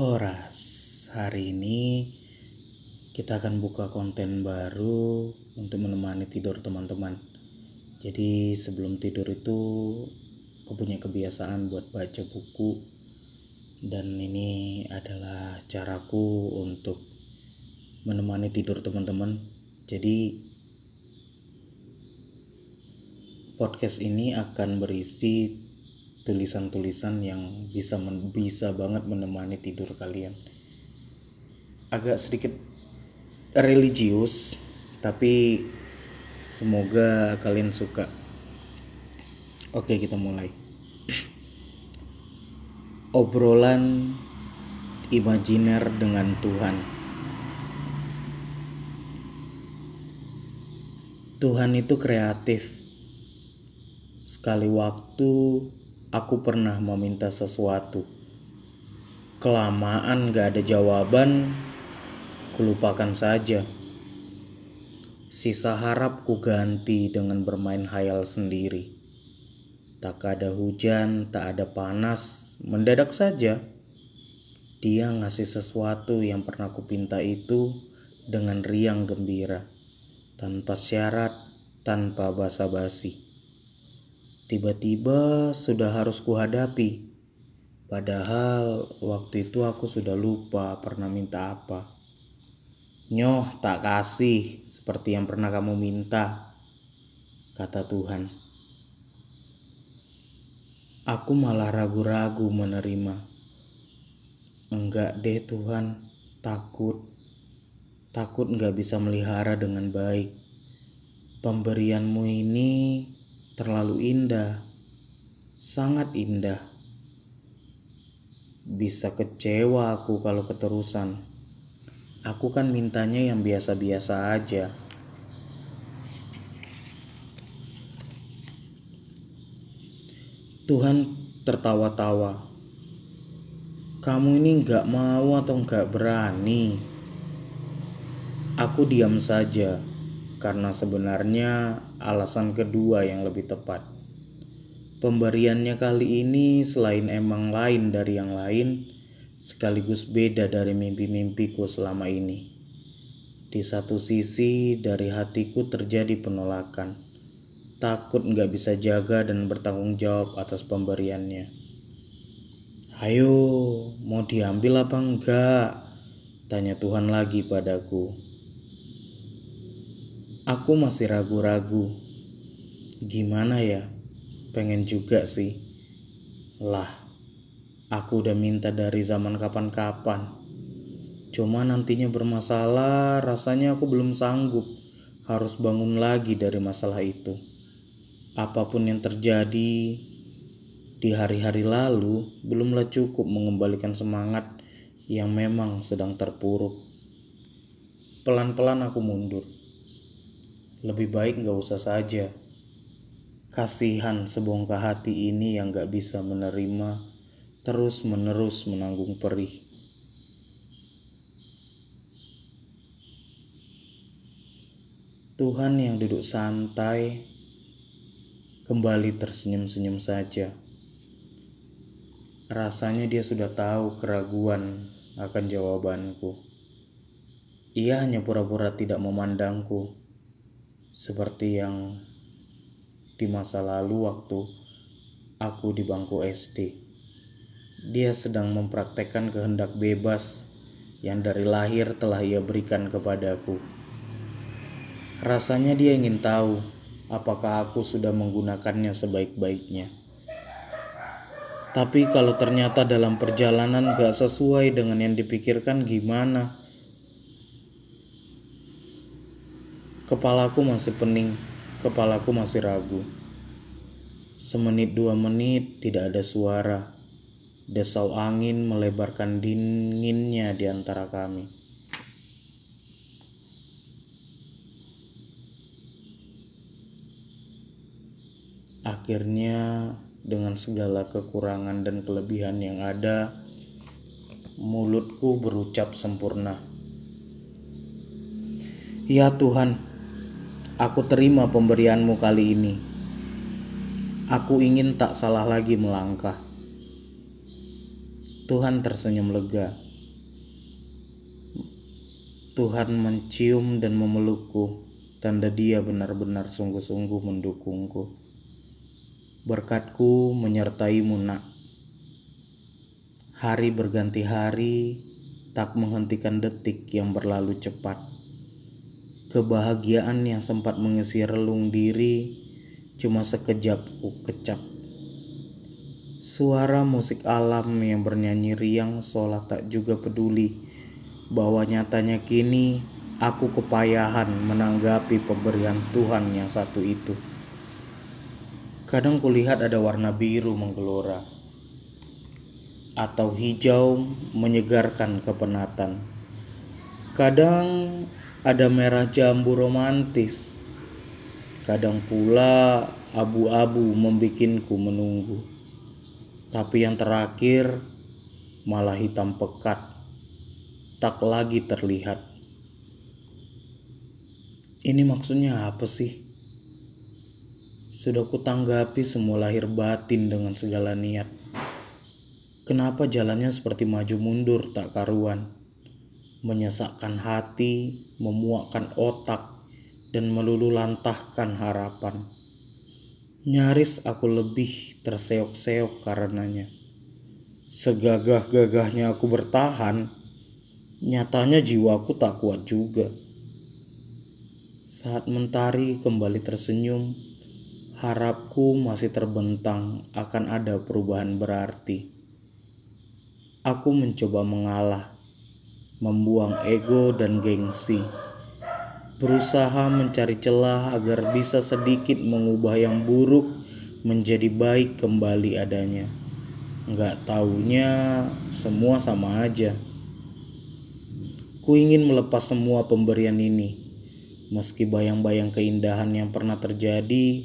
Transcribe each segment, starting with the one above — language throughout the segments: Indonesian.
Horas, hari ini kita akan buka konten baru untuk menemani tidur teman-teman. Jadi sebelum tidur itu aku punya kebiasaan buat baca buku dan ini adalah caraku untuk menemani tidur teman-teman. Jadi podcast ini akan berisi tulisan-tulisan yang bisa men, bisa banget menemani tidur kalian. Agak sedikit religius, tapi semoga kalian suka. Oke, kita mulai. Obrolan imajiner dengan Tuhan. Tuhan itu kreatif. Sekali waktu aku pernah meminta sesuatu. Kelamaan gak ada jawaban, kulupakan saja. Sisa harap ku ganti dengan bermain hayal sendiri. Tak ada hujan, tak ada panas, mendadak saja. Dia ngasih sesuatu yang pernah kupinta itu dengan riang gembira, tanpa syarat, tanpa basa-basi. Tiba-tiba sudah harus kuhadapi. Padahal waktu itu aku sudah lupa pernah minta apa. Nyoh tak kasih seperti yang pernah kamu minta, kata Tuhan. Aku malah ragu-ragu menerima. Enggak deh Tuhan, takut. Takut enggak bisa melihara dengan baik. Pemberianmu ini terlalu indah, sangat indah. Bisa kecewa aku kalau keterusan. Aku kan mintanya yang biasa-biasa aja. Tuhan tertawa-tawa. Kamu ini nggak mau atau nggak berani? Aku diam saja karena sebenarnya alasan kedua yang lebih tepat. Pemberiannya kali ini selain emang lain dari yang lain, sekaligus beda dari mimpi-mimpiku selama ini. Di satu sisi dari hatiku terjadi penolakan, takut nggak bisa jaga dan bertanggung jawab atas pemberiannya. Ayo, mau diambil apa enggak? Tanya Tuhan lagi padaku. Aku masih ragu-ragu. Gimana ya? Pengen juga sih. Lah, aku udah minta dari zaman kapan-kapan. Cuma nantinya bermasalah, rasanya aku belum sanggup. Harus bangun lagi dari masalah itu. Apa pun yang terjadi di hari-hari lalu, belumlah cukup mengembalikan semangat yang memang sedang terpuruk. Pelan-pelan aku mundur lebih baik gak usah saja. Kasihan sebongkah hati ini yang gak bisa menerima terus menerus menanggung perih. Tuhan yang duduk santai kembali tersenyum-senyum saja. Rasanya dia sudah tahu keraguan akan jawabanku. Ia hanya pura-pura tidak memandangku seperti yang di masa lalu waktu aku di bangku SD. Dia sedang mempraktekkan kehendak bebas yang dari lahir telah ia berikan kepadaku. Rasanya dia ingin tahu apakah aku sudah menggunakannya sebaik-baiknya. Tapi kalau ternyata dalam perjalanan gak sesuai dengan yang dipikirkan gimana? Kepalaku masih pening, kepalaku masih ragu. Semenit dua menit tidak ada suara. Desau angin melebarkan dinginnya di antara kami. Akhirnya, dengan segala kekurangan dan kelebihan yang ada, mulutku berucap sempurna. Ya Tuhan, Aku terima pemberianmu kali ini. Aku ingin tak salah lagi melangkah. Tuhan tersenyum lega. Tuhan mencium dan memelukku, tanda dia benar-benar sungguh-sungguh mendukungku. Berkatku menyertaimu nak. Hari berganti hari, tak menghentikan detik yang berlalu cepat. Kebahagiaan yang sempat mengisi relung diri, cuma sekejap ku kecap. Suara musik alam yang bernyanyi riang seolah tak juga peduli bahwa nyatanya kini aku kepayahan menanggapi pemberian Tuhan yang satu itu. Kadang kulihat ada warna biru menggelora atau hijau menyegarkan kepenatan. Kadang ada merah jambu romantis. Kadang pula abu-abu membikinku menunggu. Tapi yang terakhir malah hitam pekat, tak lagi terlihat. Ini maksudnya apa sih? Sudah kutanggapi semua lahir batin dengan segala niat. Kenapa jalannya seperti maju mundur tak karuan? Menyesakkan hati, memuakkan otak, dan melulu lantahkan harapan. Nyaris aku lebih terseok-seok karenanya. Segagah-gagahnya aku bertahan, nyatanya jiwaku tak kuat juga. Saat mentari kembali tersenyum, harapku masih terbentang akan ada perubahan berarti. Aku mencoba mengalah, membuang ego dan gengsi berusaha mencari celah agar bisa sedikit mengubah yang buruk menjadi baik kembali adanya. Nggak taunya semua sama aja. Ku ingin melepas semua pemberian ini, meski bayang-bayang keindahan yang pernah terjadi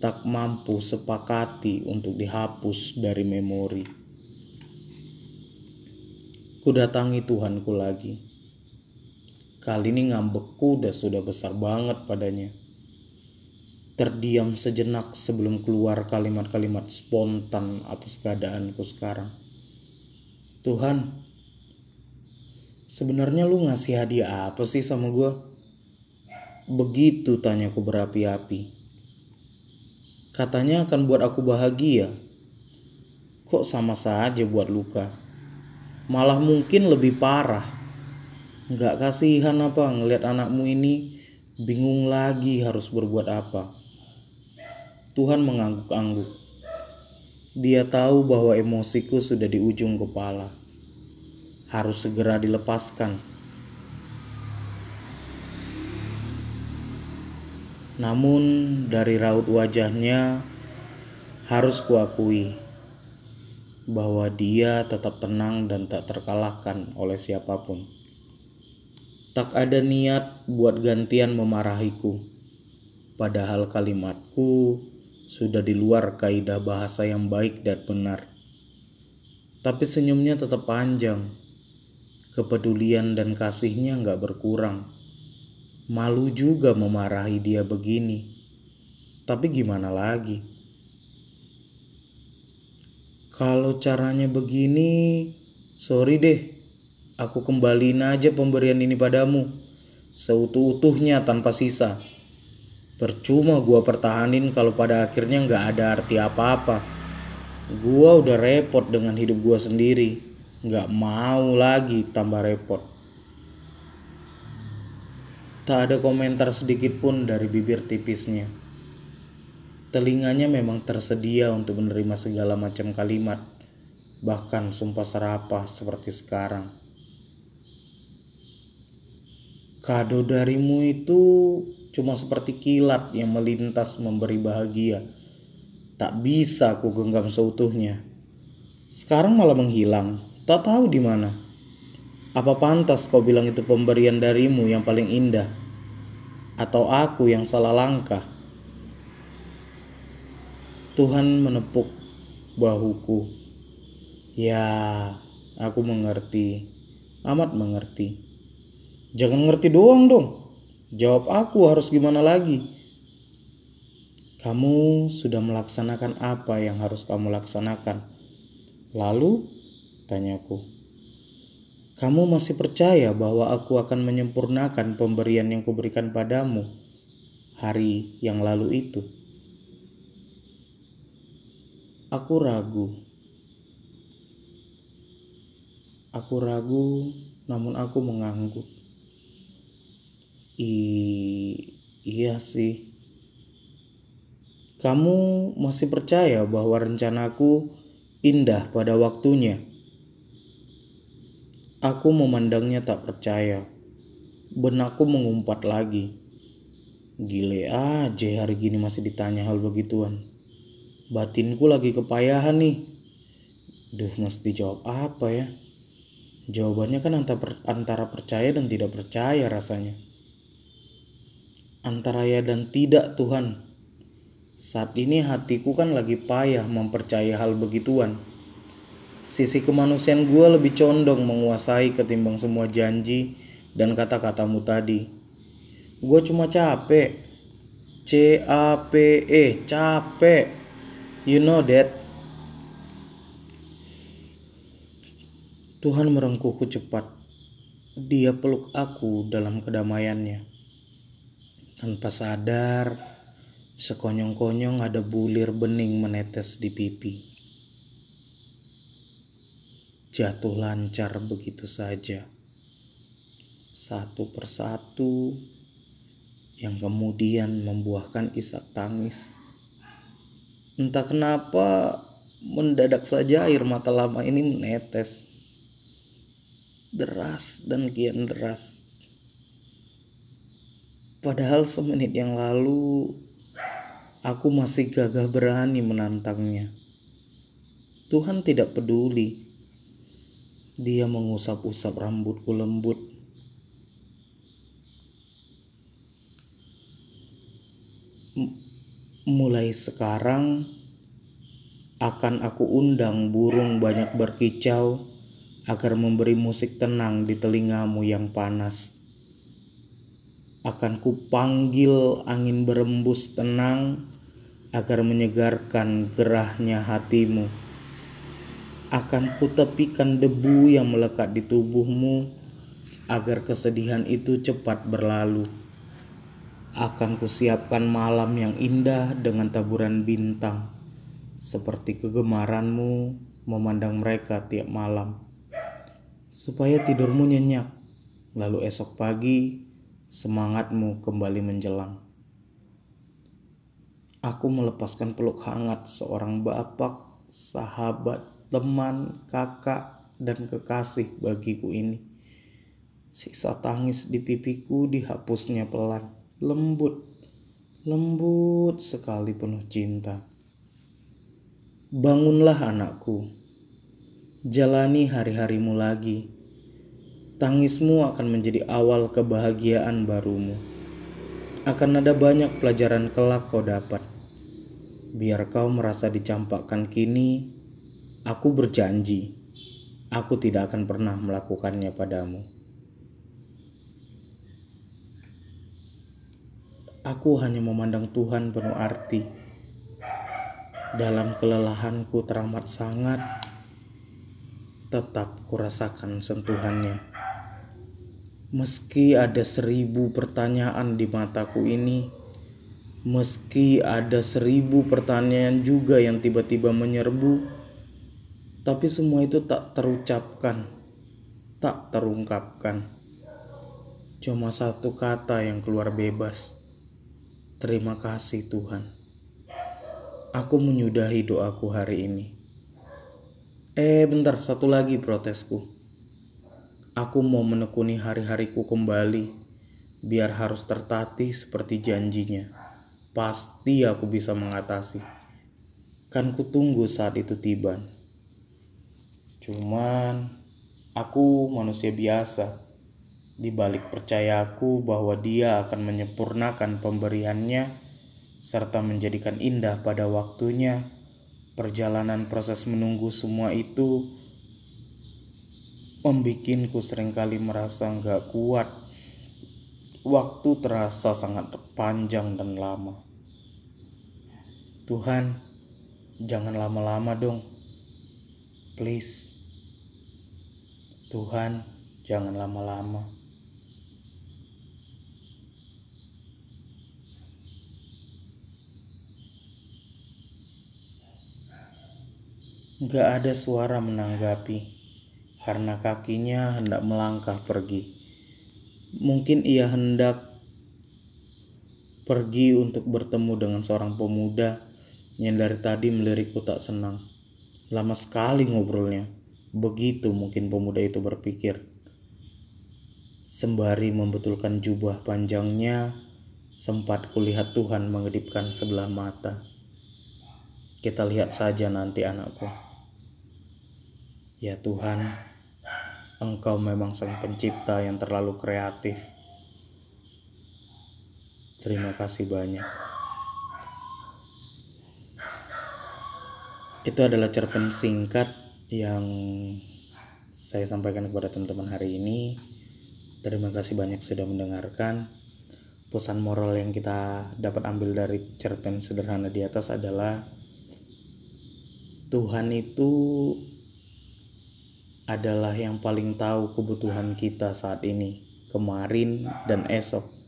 tak mampu sepakati untuk dihapus dari memori. Ku datangi Tuhanku lagi Kali ini ngambekku udah sudah besar banget padanya. Terdiam sejenak sebelum keluar kalimat-kalimat spontan atas keadaanku sekarang. Tuhan, sebenarnya lu ngasih hadiah apa sih sama gue? Begitu tanyaku berapi-api. Katanya akan buat aku bahagia. Kok sama saja buat luka? Malah mungkin lebih parah Nggak kasihan apa ngelihat anakmu ini bingung lagi harus berbuat apa. Tuhan mengangguk-angguk. Dia tahu bahwa emosiku sudah di ujung kepala. Harus segera dilepaskan. Namun dari raut wajahnya harus kuakui bahwa dia tetap tenang dan tak terkalahkan oleh siapa pun. Tak ada niat buat gantian memarahiku. Padahal kalimatku sudah di luar kaidah bahasa yang baik dan benar. Tapi senyumnya tetap panjang. Kepedulian dan kasihnya nggak berkurang. Malu juga memarahi dia begini. Tapi gimana lagi? Kalau caranya begini, sorry deh, Aku kembaliin aja pemberian ini padamu, seutuh-utuhnya tanpa sisa. Percuma gua pertahanin kalau pada akhirnya nggak ada arti apa-apa. Gua udah repot dengan hidup gua sendiri, nggak mau lagi tambah repot. Tak ada komentar sedikit pun dari bibir tipisnya. Telinganya memang tersedia untuk menerima segala macam kalimat, bahkan sumpah serapah seperti sekarang. Kado darimu itu cuma seperti kilat yang melintas memberi bahagia. Tak bisa ku genggam seutuhnya. Sekarang malah menghilang, tak tahu di mana. Apa pantas kau bilang itu pemberian darimu yang paling indah? Atau aku yang salah langkah? Tuhan menepuk bahuku. Ya, aku mengerti, amat mengerti. Jangan ngerti doang dong. Jawab aku harus gimana lagi. Kamu sudah melaksanakan apa yang harus kamu laksanakan. Lalu, tanyaku. Kamu masih percaya bahwa aku akan menyempurnakan pemberian yang kuberikan padamu hari yang lalu itu? Aku ragu. Aku ragu, namun aku mengangguk. I iya sih. Kamu masih percaya bahwa rencanaku indah pada waktunya? Aku memandangnya tak percaya. Benakku mengumpat lagi. Gile aja hari gini masih ditanya hal begituan batinku lagi kepayahan nih. Duh, mesti jawab apa ya? Jawabannya kan antara percaya dan tidak percaya rasanya. Antara ya dan tidak Tuhan. Saat ini hatiku kan lagi payah mempercayai hal begituan. Sisi kemanusiaan gue lebih condong menguasai ketimbang semua janji dan kata-katamu tadi. Gue cuma capek. C-A-P-E, capek You know that Tuhan merengkuhku cepat. Dia peluk aku dalam kedamaiannya. Tanpa sadar, sekonyong-konyong ada bulir bening menetes di pipi. Jatuh lancar begitu saja. Satu persatu yang kemudian membuahkan isak tangis Entah kenapa mendadak saja air mata lama ini menetes. Deras dan kian deras. Padahal semenit yang lalu aku masih gagah berani menantangnya. Tuhan tidak peduli. Dia mengusap-usap rambutku lembut. Mulai sekarang akan aku undang burung banyak berkicau agar memberi musik tenang di telingamu yang panas. Akan kupanggil angin berembus tenang agar menyegarkan gerahnya hatimu. Akan kutepikan debu yang melekat di tubuhmu agar kesedihan itu cepat berlalu akan kusiapkan malam yang indah dengan taburan bintang, seperti kegemaranmu memandang mereka tiap malam, supaya tidurmu nyenyak, lalu esok pagi semangatmu kembali menjelang. Aku melepaskan peluk hangat seorang bapak, sahabat, teman, kakak, dan kekasih bagiku ini. Sisa tangis di pipiku dihapusnya pelan lembut, lembut sekali penuh cinta. Bangunlah anakku, jalani hari-harimu lagi. Tangismu akan menjadi awal kebahagiaan barumu. Akan ada banyak pelajaran kelak kau dapat. Biar kau merasa dicampakkan kini, aku berjanji, aku tidak akan pernah melakukannya padamu. Aku hanya memandang Tuhan penuh arti. Dalam kelelahanku teramat sangat, tetap kurasakan sentuhannya. Meski ada seribu pertanyaan di mataku ini, meski ada seribu pertanyaan juga yang tiba-tiba menyerbu, tapi semua itu tak terucapkan, tak terungkapkan. Cuma satu kata yang keluar bebas Terima kasih Tuhan. Aku menyudahi doaku hari ini. Eh bentar, satu lagi protesku. Aku mau menekuni hari-hariku kembali, biar harus tertatih seperti janjinya. Pasti aku bisa mengatasi. Kan ku tunggu saat itu tiba. Cuman, aku manusia biasa di balik percayaku bahwa Dia akan menyempurnakan pemberiannya serta menjadikan indah pada waktunya. Perjalanan proses menunggu semua itu membikinku sering kali merasa nggak kuat. Waktu terasa sangat panjang dan lama. Tuhan, jangan lama-lama dong. Please. Tuhan, Jangan lama-lama. Gak ada suara menanggapi karena kakinya hendak melangkah pergi. Mungkin ia hendak pergi untuk bertemu dengan seorang pemuda yang dari tadi melirikku tak senang. Lama sekali ngobrolnya. Begitu mungkin pemuda itu berpikir. Sembari membetulkan jubah panjangnya, sempat kulihat Tuhan mengedipkan sebelah mata. Kita lihat saja nanti anakku. Ya Tuhan, Engkau memang sang pencipta yang terlalu kreatif. Terima kasih banyak. Itu adalah cerpen singkat yang saya sampaikan kepada teman-teman hari ini. Terima kasih banyak sudah mendengarkan. Pesan moral yang kita dapat ambil dari cerpen sederhana di atas adalah Tuhan itu adalah yang paling tahu kebutuhan kita saat ini, kemarin, dan esok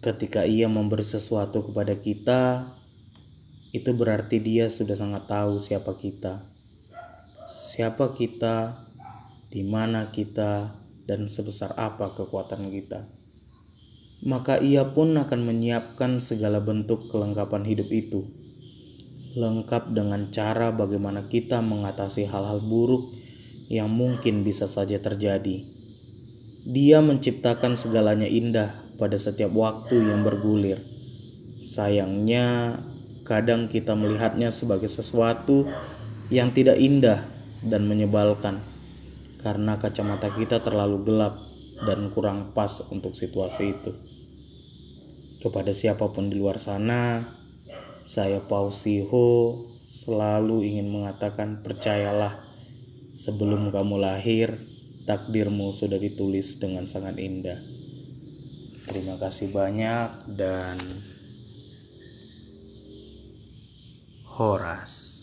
ketika ia memberi sesuatu kepada kita, itu berarti dia sudah sangat tahu siapa kita. Siapa kita, di mana kita, dan sebesar apa kekuatan kita. Maka ia pun akan menyiapkan segala bentuk kelengkapan hidup itu. Lengkap dengan cara bagaimana kita mengatasi hal-hal buruk yang mungkin bisa saja terjadi. Dia menciptakan segalanya indah pada setiap waktu yang bergulir. Sayangnya, kadang kita melihatnya sebagai sesuatu yang tidak indah dan menyebalkan karena kacamata kita terlalu gelap dan kurang pas untuk situasi itu. Kepada siapa pun di luar sana, saya Pausiho selalu ingin mengatakan percayalah sebelum kamu lahir takdirmu sudah ditulis dengan sangat indah. Terima kasih banyak dan Horas.